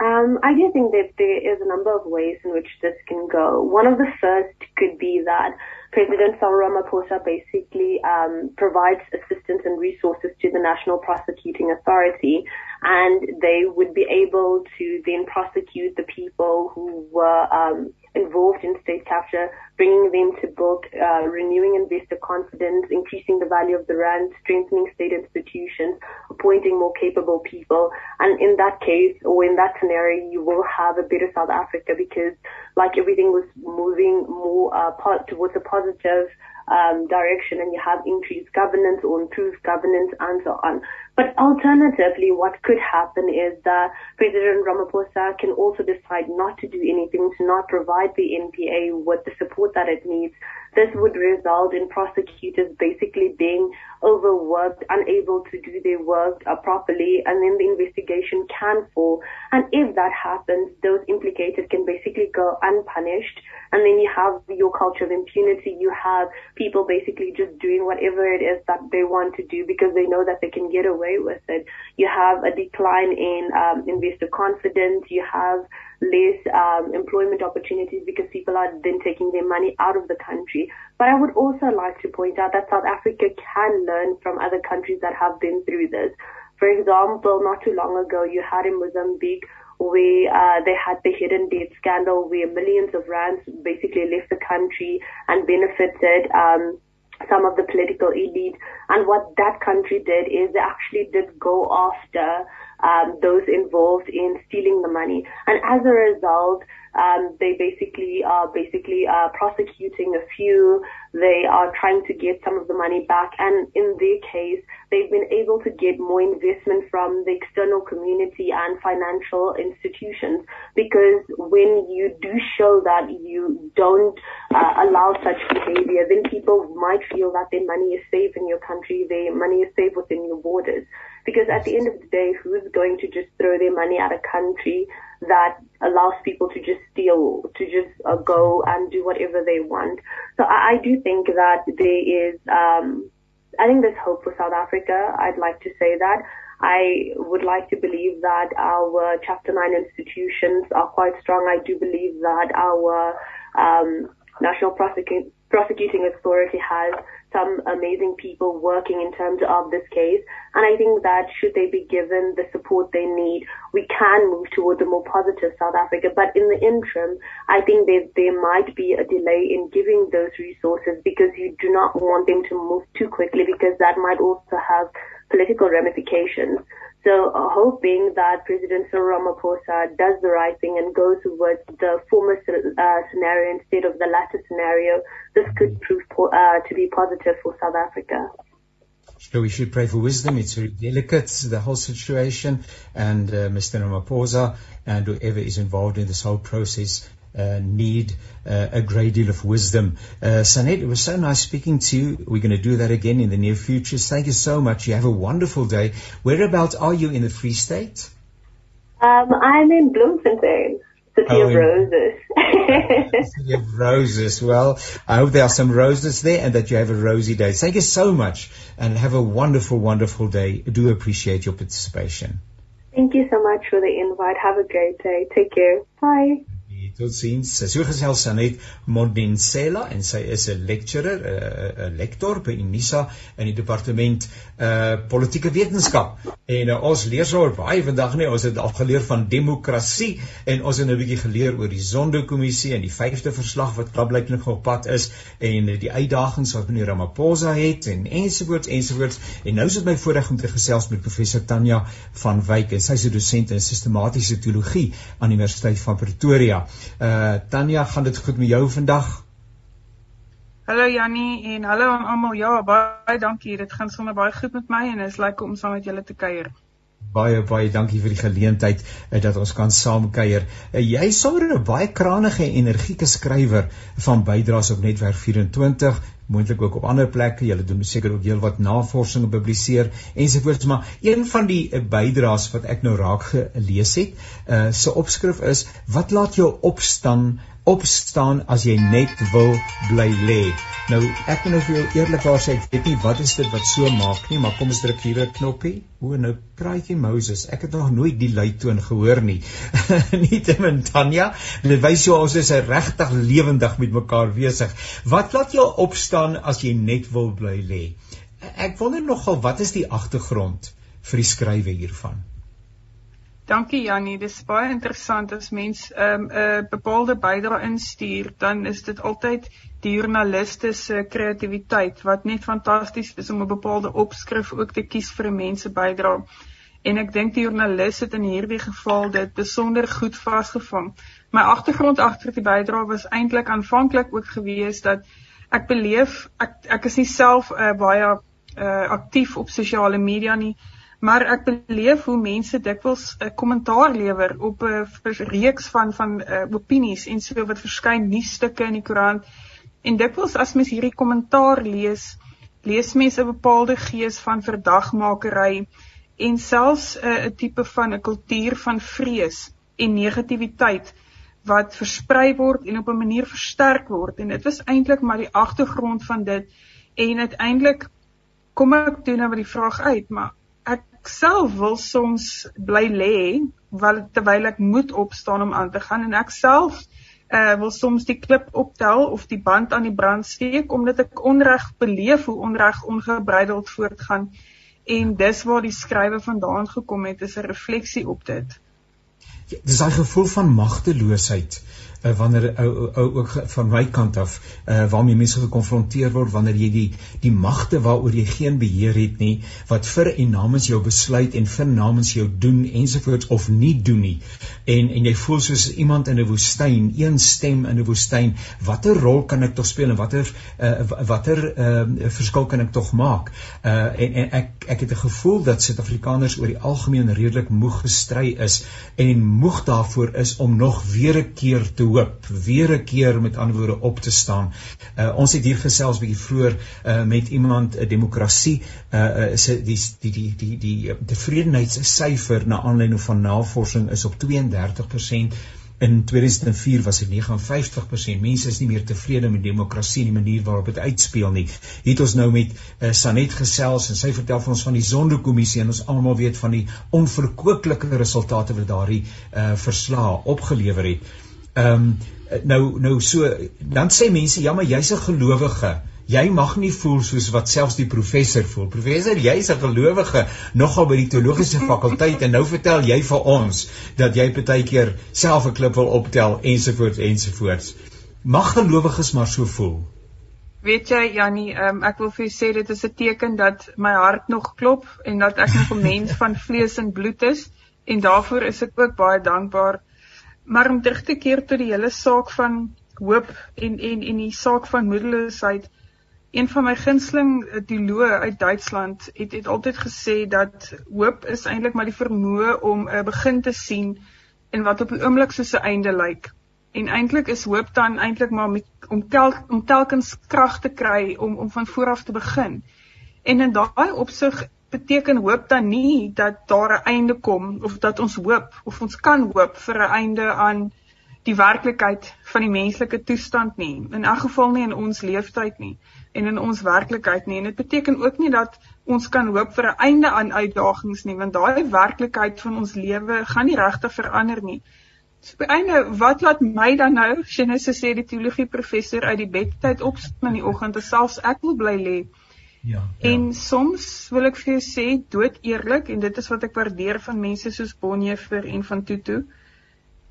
Um, I do think that there is a number of ways in which this can go. One of the first could be that President Cyril Ramaphosa basically um, provides assistance and resources to the National Prosecuting Authority, and they would be able to then prosecute the people who were um, involved in state capture, bringing them to book, uh, renewing investor confidence, increasing the value of the rand, strengthening state institutions, appointing more capable people. And in that case, or in that scenario, you will have a better South Africa because like everything was moving more uh, towards a positive um, direction and you have increased governance or improved governance and so on. But alternatively, what could happen is that President Ramaphosa can also decide not to do anything, to not provide the NPA with the support that it needs. This would result in prosecutors basically being overworked, unable to do their work uh, properly, and then the investigation can fall. And if that happens, those implicated can basically go unpunished. And then you have your culture of impunity. You have people basically just doing whatever it is that they want to do because they know that they can get away with it. You have a decline in um, investor confidence. You have less um, employment opportunities because people are then taking their money out of the country. But I would also like to point out that South Africa can learn from other countries that have been through this. For example, not too long ago, you had in Mozambique where uh, they had the hidden debt scandal where millions of rands basically left the country and benefited um, some of the political elite. And what that country did is they actually did go after um, those involved in stealing the money. And as a result, um, they basically are basically uh, prosecuting a few. They are trying to get some of the money back, and in their case, they've been able to get more investment from the external community and financial institutions. Because when you do show that you don't uh, allow such behavior, then people might feel that their money is safe in your country their money is safe within your borders. Because at the end of the day, who's going to just throw their money at a country that allows people to just steal, to just uh, go and do whatever they want? So I, I do think that there is, um, I think there's hope for South Africa. I'd like to say that. I would like to believe that our Chapter 9 institutions are quite strong. I do believe that our um, National Prosecuting, Prosecuting Authority has some amazing people working in terms of this case. And I think that should they be given the support they need, we can move towards a more positive South Africa. But in the interim, I think there, there might be a delay in giving those resources because you do not want them to move too quickly because that might also have political ramifications. So uh, hoping that President Cyril Ramaphosa does the right thing and goes towards the former uh, scenario instead of the latter scenario, this could prove po- uh, to be positive for South Africa. So we should pray for wisdom. It's very delicate, the whole situation. And uh, Mr. Ramaphosa and whoever is involved in this whole process uh, need uh, a great deal of wisdom. Uh, Sanet, it was so nice speaking to you. We're going to do that again in the near future. Thank you so much. You have a wonderful day. Whereabouts are you in the Free State? Um, I'm in Bloemfontein. City oh, of Roses. City of Roses. Well, I hope there are some roses there and that you have a rosy day. Thank you so much and have a wonderful, wonderful day. I do appreciate your participation. Thank you so much for the invite. Have a great day. Take care. Bye. Totsiens. So gesels Sanet Mondensela en sy is 'n lecturer, 'n 'n lektor by Unisa in die departement uh politieke wetenskap. En uh, ons leer so baie vandag nie. Ons het al geleer van demokrasie en ons het 'n bietjie geleer oor die Zondo-kommissie en die vyfde verslag wat klaarblyklik op pad is en uh, die uitdagings wat meneer Ramaphosa het en ensovoorts ensovoorts. En nou is dit my voorreg om te gesels met professor Tanya van Wyk en sy is 'n dosent in sistematiese teologie aan die Universiteit van Pretoria. Uh Tanya, gaan dit goed met jou vandag? Hallo Jannie en hallo aan almal. Ja, baie dankie. Dit gaan sommer baie goed met my en dit is lekker om saam met julle te kuier. Baie baie dankie vir die geleentheid uh, dat ons kan saam kuier. Uh, jy is sommer 'n baie krangige en energieke skrywer van bydraes op Netwerk 24 moontlik ook op ander plekke. Julle doen seker ook heelwat navorsing publiseer ensovoorts, maar een van die uh, bydraes wat ek nou raak gelees het, uh se opskrif is wat laat jou opstaan opstaan as jy net wil bly lê. Nou ek moet nou vir jou eerlikwaar sê ek weet nie wat is dit wat so maak nie, maar kom ons druk hier 'n knoppie. O, nou praatjie Moses. Ek het nog nooit die luitoon gehoor nie. nie te min Tanya, dit wys jou ons is regtig lewendig met mekaar besig. Wat laat jou opstaan as jy net wil bly lê? Ek wonder nogal wat is die agtergrond vir die skrywe hiervan? Dankie Jannie, dis baie interessant as mens 'n um, 'n bepaalde bydrae instuur, dan is dit altyd die joernaliste se kreatiwiteit wat net fantasties is om 'n bepaalde opskrif ook te kies vir 'n mens se bydrae. En ek dink die joernalis het in hierdie geval dit besonder goed vasgevang. My agtergrond agter die bydrae was eintlik aanvanklik ook gewees dat ek beleef ek ek is nie self uh, baie uh, aktief op sosiale media nie maar ek beleef hoe mense dikwels 'n uh, kommentaar lewer op 'n uh, reeks van van uh, opinies en so wat verskyn nuusstukke in die koerant. En dikwels as mens hierdie kommentaar lees lees mense 'n bepaalde gees van verdagmakery en selfs 'n uh, tipe van 'n kultuur van vrees en negativiteit wat versprei word en op 'n manier versterk word. En dit was eintlik maar die agtergrond van dit. En uiteindelik kom ek toe nou met die vraag uit maar ek self wil soms bly lê terwyl ek moet opstaan om aan te gaan. En ek self uh, wil soms die klip optel of die band aan die brand steek omdat ek onreg beleef hoe onreg ongebreideld voortgaan. En dis waar die skrywe vandaan gekom het is 'n refleksie op dit. Ja, dis daai gevoel van magteloosheid uh, wanneer ou uh, ook van my kant af uh, waarmee mense gekonfronteer word wanneer jy die die magte waaroor jy geen beheer het nie wat vir en namens jou besluit en vir namens jou doen ensovoorts of nie doen nie. En en jy voel soos iemand in 'n woestyn een stem in 'n woestyn watter rol kan ek tog speel en watter uh, watter uh, verskil kan ek tog maak? Uh, en en ek ek het 'n gevoel dat Suid-Afrikaners oor die algemeen redelik moeg gestry is en moeg daarvoor is om nog weer 'n keer te hoop weer 'n keer met ander woorde op te staan. Uh ons het hier gesels bietjie vroeër uh met iemand 'n uh, demokrasie uh is die die die die die tevredenheidssyfer na aanleiding van navorsing is op 32% In 2004 was dit 59%. Mense is nie meer tevrede met demokrasie en die manier waarop dit uitspeel nie. Het ons nou met uh, Sanet gesels en sy vertel vir ons van die Sonderkommissie en ons almal weet van die onverkoopelike resultate wat daardie uh, verslae opgelewer het. Ehm um, nou nou so dan sê mense ja maar jy's 'n gelowige jy mag nie voel soos wat selfs die professor voel. Professor, jy's 'n gelowige nogal by die teologiese fakulteit en nou vertel jy vir ons dat jy baie keer self 'n klip wil optel ensovoorts ensovoorts. Mag gelowiges maar so voel. Weet jy Jannie, um, ek wil vir jou sê dit is 'n teken dat my hart nog klop en dat ek nog 'n mens van vlees en bloed is en daarvoor is ek ook baie dankbaar. Maar om terug te keer tot die hele saak van hoop en en en die saak van moedeloosheid Een van my gunsteling teoloë uit Duitsland het het altyd gesê dat hoop is eintlik maar die vermoë om 'n begin te sien in wat op die oomblik soos 'n einde lyk. En eintlik is hoop dan eintlik maar met, om tel, om telkens krag te kry om om van voor af te begin. En in daai opsig beteken hoop dan nie dat daar 'n einde kom of dat ons hoop of ons kan hoop vir 'n einde aan die werklikheid van die menslike toestand nie. In elk geval nie in ons lewenstyd nie en in ons werklikheid nie en dit beteken ook nie dat ons kan hoop vir 'n einde aan uitdagings nie want daai werklikheid van ons lewe gaan nie regtig verander nie. So by einde wat laat my dan nou Genesis sê die teologie professor uit die bedtyd opstaan in die oggend en selfs ek wil bly lê. Ja, ja. En soms wil ek vir jou sê dood eerlik en dit is wat ek waardeer van mense soos Bonhoeffer en van Tutu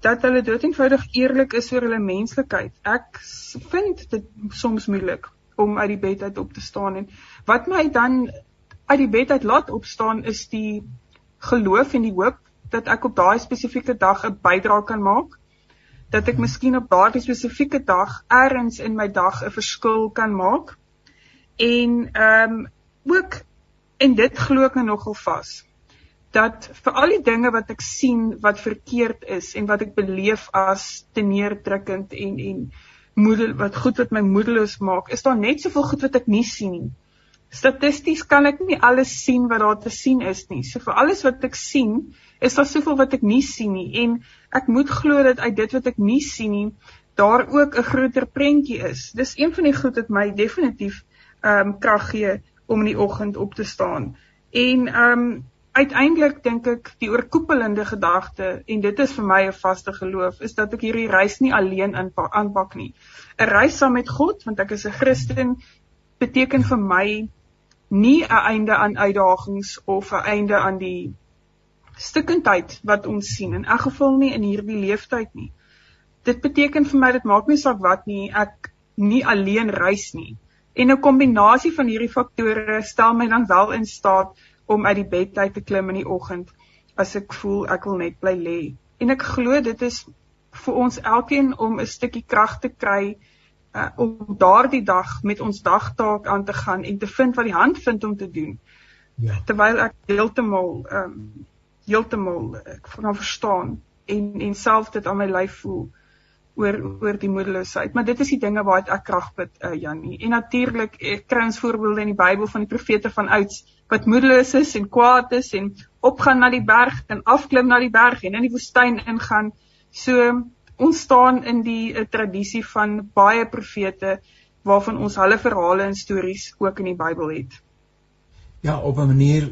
dat hulle dood eenvoudig eerlik is oor hulle menslikheid. Ek vind dit soms moeilik om uit die bed uit op te staan en wat my dan uit die bed uit laat opstaan is die geloof en die hoop dat ek op daai spesifieke dag 'n bydrae kan maak dat ek miskien op daardie spesifieke dag eers in my dag 'n verskil kan maak en ehm um, ook en dit glo ek nogal vas dat vir al die dinge wat ek sien wat verkeerd is en wat ek beleef as te neerdrukkend en en moedel wat goed wat my moedeloos maak, is daar net soveel goed wat ek nie sien nie. Statisties kan ek nie alles sien wat daar te sien is nie. So vir alles wat ek sien, is daar soveel wat ek nie sien nie en ek moet glo dat uit dit wat ek nie sien nie, daar ook 'n groter prentjie is. Dis een van die goed wat my definitief ehm um, krag gee om in die oggend op te staan. En ehm um, uiteindelik dink ek die oorkoepelende gedagte en dit is vir my 'n vaste geloof is dat ek hierdie reis nie alleen aanpak nie. 'n Reis saam met God want ek is 'n Christen beteken vir my nie 'n einde aan uitdagings of 'n einde aan die stukkendheid wat ons sien in elk geval nie in hierdie leeftyd nie. Dit beteken vir my dit maak nie saak wat nie ek nie alleen reis nie. En 'n kombinasie van hierdie faktore stel my dan wel in staat om uit die bed uit te klim in die oggend as ek voel ek wil net bly lê. En ek glo dit is vir ons elkeen om 'n stukkie krag te kry uh, om daardie dag met ons dagtaak aan te gaan en te vind wat die hand vind om te doen. Ja. Terwyl ek heeltemal ehm um, heeltemal ek kan verstaan en en self dit aan my lyf voel oor oor die moedeloosheid. Maar dit is die dinge waar ek krag put, uh, Jannie. En natuurlik kry ons voorbeelde in die Bybel van die profete van ouds wat moedeloos is en kwaad is en opgaan na die berg en afklim na die berg en in die woestyn ingaan. So ons staan in die uh, tradisie van baie profete waarvan ons hulle verhale en stories ook in die Bybel het. Ja, op 'n manier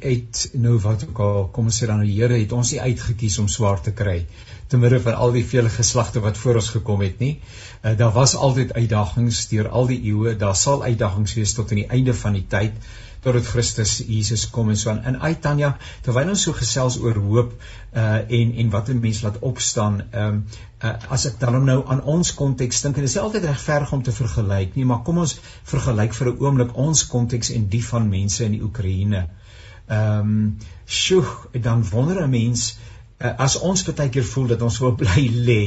het nou wat ook al kom ons sê dan die Here het ons nie uitgekies om swaar te kry te midde van al die vele geslagte wat voor ons gekom het nie. Uh, daar was altyd uitdagings deur al die eeue. Daar sal uitdagings wees tot aan die einde van die tyd totdat Christus Jesus kom en so aan. En uit Tanya, terwyl ons so gesels oor hoop uh en en wat 'n mens laat opstaan, ehm um, uh, as ek dan nou aan ons konteks dink en dit is altyd regverdig om te vergelyk, nie, maar kom ons vergelyk vir 'n oomblik ons konteks en die van mense in die Oekraïne. Ehm um, sjoe, dan wonder 'n mens uh, as ons baie keer voel dat ons wil bly lê,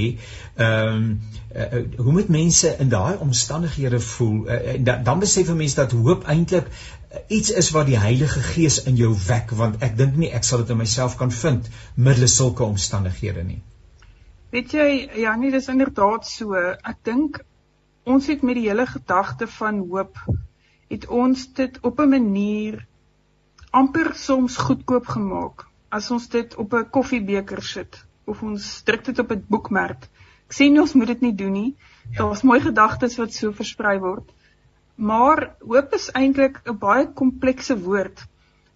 ehm um, uh, hoe moet mense in daai omstandighede voel? Uh, dan, dan besef 'n mens dat hoop eintlik uh, iets is wat die Heilige Gees in jou wek, want ek dink nie ek sal dit in myself kan vind middels sulke omstandighede nie. Weet jy, ja, nee, dis inderdaad so. Ek dink ons het met die hele gedagte van hoop het ons dit op 'n manier amper soms goedkoop gemaak as ons dit op 'n koffiebeker sit of ons druk dit op 'n boekmerk. Ek sê nie ons moet dit nie doen nie. Ja. Daar's mooi gedagtes wat so versprei word. Maar hoop is eintlik 'n baie komplekse woord.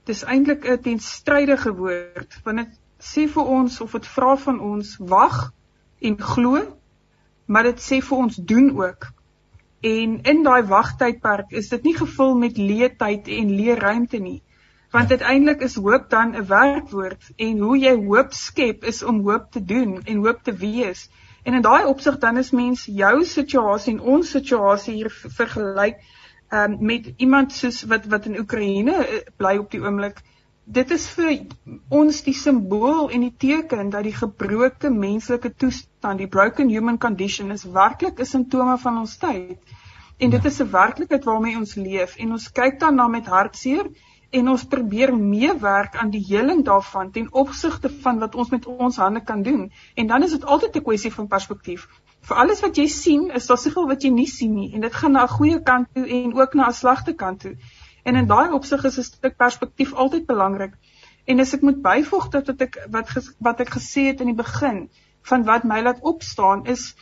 Dis eintlik 'n teenstrydige woord want dit sê vir ons of dit vra van ons wag en glo, maar dit sê vir ons doen ook. En in daai wagtydperk is dit nie gevul met leë tyd en leë ruimte nie. Want ja. uiteindelik is hoop dan 'n werkwoord en hoe jy hoop skep is om hoop te doen en hoop te wees. En in daai opsig dan is mens jou situasie en ons situasie hier vergelyk um, met iemand soos wat wat in Oekraïne uh, bly op die oomblik. Dit is vir ons die simbool en die teken dat die gebroke menslike toestand, die broken human condition is werklik 'n simptome van ons tyd. En dit ja. is 'n werklikheid waarmee ons leef en ons kyk daarna met hartseer en ons probeer meewerk aan die heling daarvan ten opsigte van wat ons met ons hande kan doen. En dan is dit altyd 'n kwessie van perspektief. Vir alles wat jy sien, is daar seker wat jy nie sien nie en dit gaan na 'n goeie kant toe en ook na 'n slegte kant toe. En in daai opsig is 'n stuk perspektief altyd belangrik. En as ek moet byvoeg tot wat ek wat wat ek gesê het in die begin van wat my laat opstaan is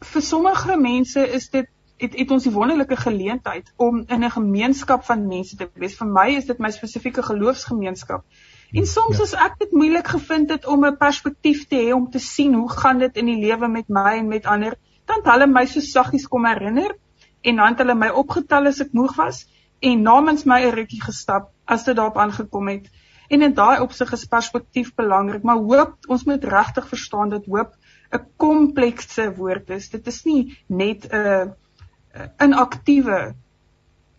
vir sommige mense is dit het het ons die wonderlike geleentheid om in 'n gemeenskap van mense te wees. Vir my is dit my spesifieke geloofsgemeenskap. En soms ja. as ek dit moeilik gevind het om 'n perspektief te hê om te sien hoe gaan dit in die lewe met my en met ander, dan het hulle my so saggies kom herinner en dan het hulle my opgetel as ek moeg was en namens my 'n rukkie gestap as dit daarop aangekom het. En in daai opsig is perspektief belangrik, maar hoop ons moet regtig verstaan dat hoop 'n komplekse woord is. Dit is nie net 'n uh, inaktiewe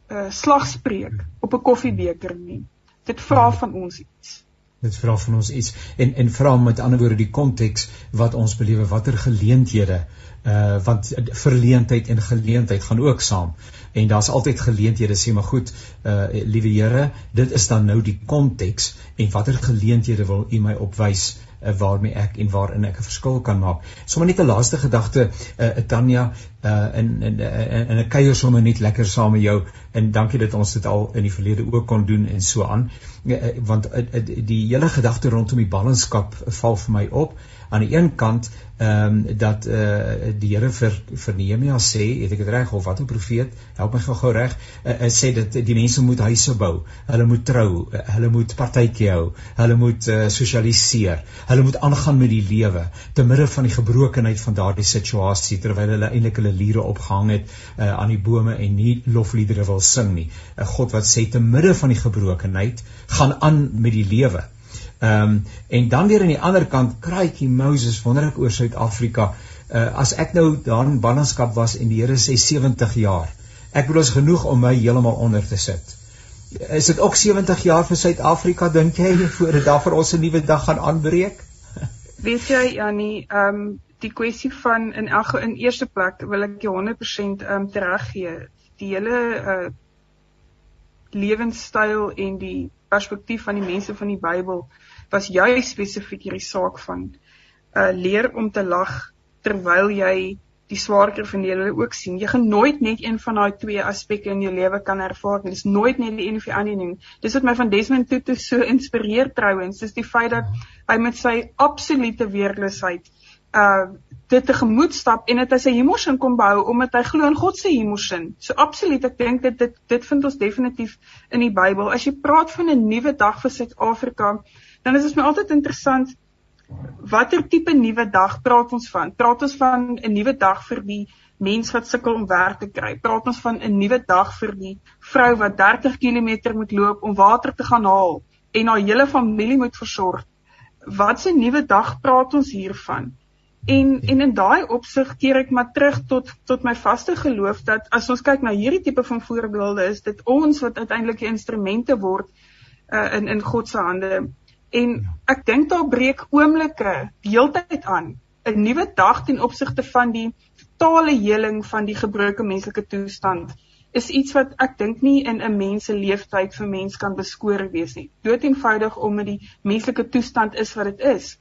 uh, slagspreuk op 'n koffiebeker nie. Dit vra van ons iets. Dit vra van ons iets en en vra met ander woorde die konteks wat ons belewe, watter geleenthede uh want verleentheid en geleentheid gaan ook saam en daar's altyd geleenthede sê maar goed uh liewe Here dit is dan nou die konteks en watter geleenthede wil u my opwys uh, waarmee ek en waarin ek 'n verskil kan maak. Sommige net 'n laaste gedagte uh, Tanya uh in in in 'n kuier sommer net lekker saam met jou en dankie dat ons dit al in die verlede ook kon doen en so aan. Uh, want uh, die hele gedagte rondom die ballingskap val vir my op. Aan die een kant ehm um, dat eh uh, die Here vir vir Nehemia sê, het ek dit reg of wat 'n profeet, help my gou-gou reg, uh, uh, sê dat die mense moet huise bou, hulle moet trou, uh, hulle moet partytjie hou, hulle moet uh, sosialiseer, hulle moet aangaan met die lewe te midde van die gebrokenheid van daardie situasie terwyl hulle eintlik hulle liere opgehang het uh, aan die bome en nie lofliedere wil sing nie. 'n uh, God wat sê te midde van die gebrokenheid gaan aan met die lewe. Ehm um, en dan weer aan die ander kant kraaitjie Moses wonderlik oor Suid-Afrika. Uh as ek nou daar in ballingskap was en die Here sê 70 jaar. Ek bedoel is genoeg om my heeltemal onder te sit. Is dit ook 70 jaar vir Suid-Afrika dink jy voordat daar vir ons 'n nuwe dag gaan aanbreek? Weet jy Annie, ehm um, die kwessie van in elk in eerste plek wil ek jou 100% ehm um, teruggee. Die hele uh lewenstyl en die perspektief van die mense van die Bybel was juis spesifiek hierdie saak van uh leer om te lag terwyl jy die swaarker van die lewe ook sien. Jy gaan nooit net een van daai twee aspekte in jou lewe kan ervaar nie. Dis nooit net die een of die ander nie. Dis wat my van Desmond Tutu so inspireer trouens, is die feit dat hy met sy absolute weerloosheid uh dit tegemoet stap en dit as 'n hemosin kom behou omdat hy glo in God se hemosin. So absoluut, ek dink dit dit dit vind ons definitief in die Bybel. As jy praat van 'n nuwe dag vir Suid-Afrika, dan is dit my altyd interessant watter tipe nuwe dag praat ons van? Praat ons van 'n nuwe dag vir die mens wat sukkel om werk te kry? Praat ons van 'n nuwe dag vir die vrou wat 30 km moet loop om water te gaan haal en haar hele familie moet versorg? Wat 'n nuwe dag praat ons hiervan? En en in daai opsig keer ek maar terug tot tot my vaste geloof dat as ons kyk na hierdie tipe van voorbeelde is dit ons wat uiteindelik die instrumente word uh, in in God se hande. En ek dink daar breek oomblikke deeltyd aan 'n nuwe dag ten opsigte van die totale heling van die gebroke menslike toestand is iets wat ek dink nie in 'n mens se lewenstyd vir mens kan beskoor wees nie. Dood eenvoudig omdat die menslike toestand is wat dit is.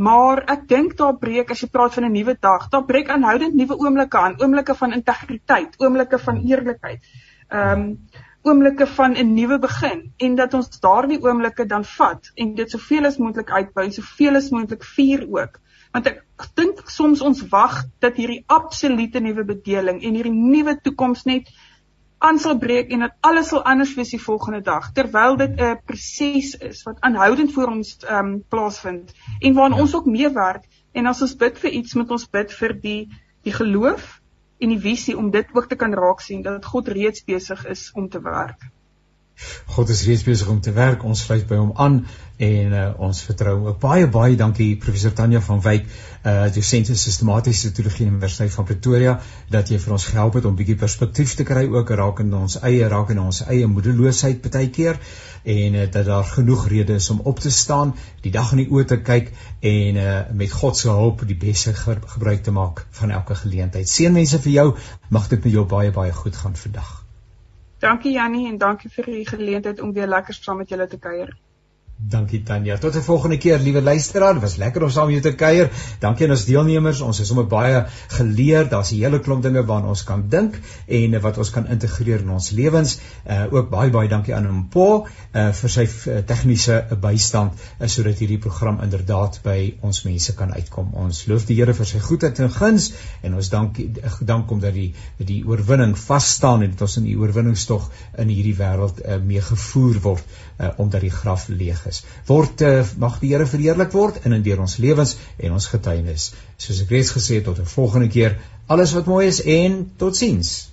Maar ek dink daar breek as jy praat van 'n nuwe dag, daar breek aanhoudend nuwe oomblikke aan, oomblikke van integriteit, oomblikke van eerlikheid. Ehm um, oomblikke van 'n nuwe begin en dat ons daardie oomblikke dan vat en dit soveel as moontlik uitbou soveel as moontlik vier ook. Want ek dink soms ons wag dat hierdie absolute nuwe bedeling en hierdie nuwe toekoms net aan sal breek en dat alles sal anders wees die volgende dag terwyl dit 'n proses is wat aanhoudend voor ons ehm um, plaasvind en waaraan ja. ons ook meewerk en as ons bid vir iets moet ons bid vir die die geloof en die visie om dit ook te kan raak sien dat God reeds besig is om te werk. God is reeds besig om te werk. Ons sluit by hom aan en uh, ons vertrou ook baie baie dankie professor Tanya van Wyk, uh dosent in sistematiese teologie Universiteit van Pretoria dat jy vir ons gehelp het om bietjie perspektief te kry ook rakende ons eie rakende ons eie moedeloosheid baie keer en uh, dat daar genoeg redes is om op te staan, die dag in die oë te kyk en uh met God se hulp die beste gebruik te maak van elke geleentheid. Seënwense vir jou. Mag dit met jou baie baie goed gaan vandag. Dankie Jannie en dankie vir die geleentheid om weer lekker saam met julle te kuier. Dankie Tanya. Tot 'n volgende keer, liewe luisteraar. Dit was lekker om saam met jou te kuier. Dankie aan ons deelnemers. Ons is sommer baie geleer. Daar's 'n hele klomp dinge waaraan ons kan dink en wat ons kan integreer in ons lewens. Uh ook baie baie dankie aan Mpo uh vir sy uh, tegniese bystand uh, sodat hierdie program inderdaad by ons mense kan uitkom. Ons loof die Here vir sy goedheid en guns en ons dankie dank hom dat die die oorwinning vas staan en dit ons in die oorwinningstog in hierdie wêreld uh, mee gevoer word uh, omdat die graf leeg is. Word uh, mag die Here verheerlik word in en deur ons lewens en ons getuienis. Soos ek reeds gesê het tot 'n volgende keer. Alles wat mooi is en totsiens.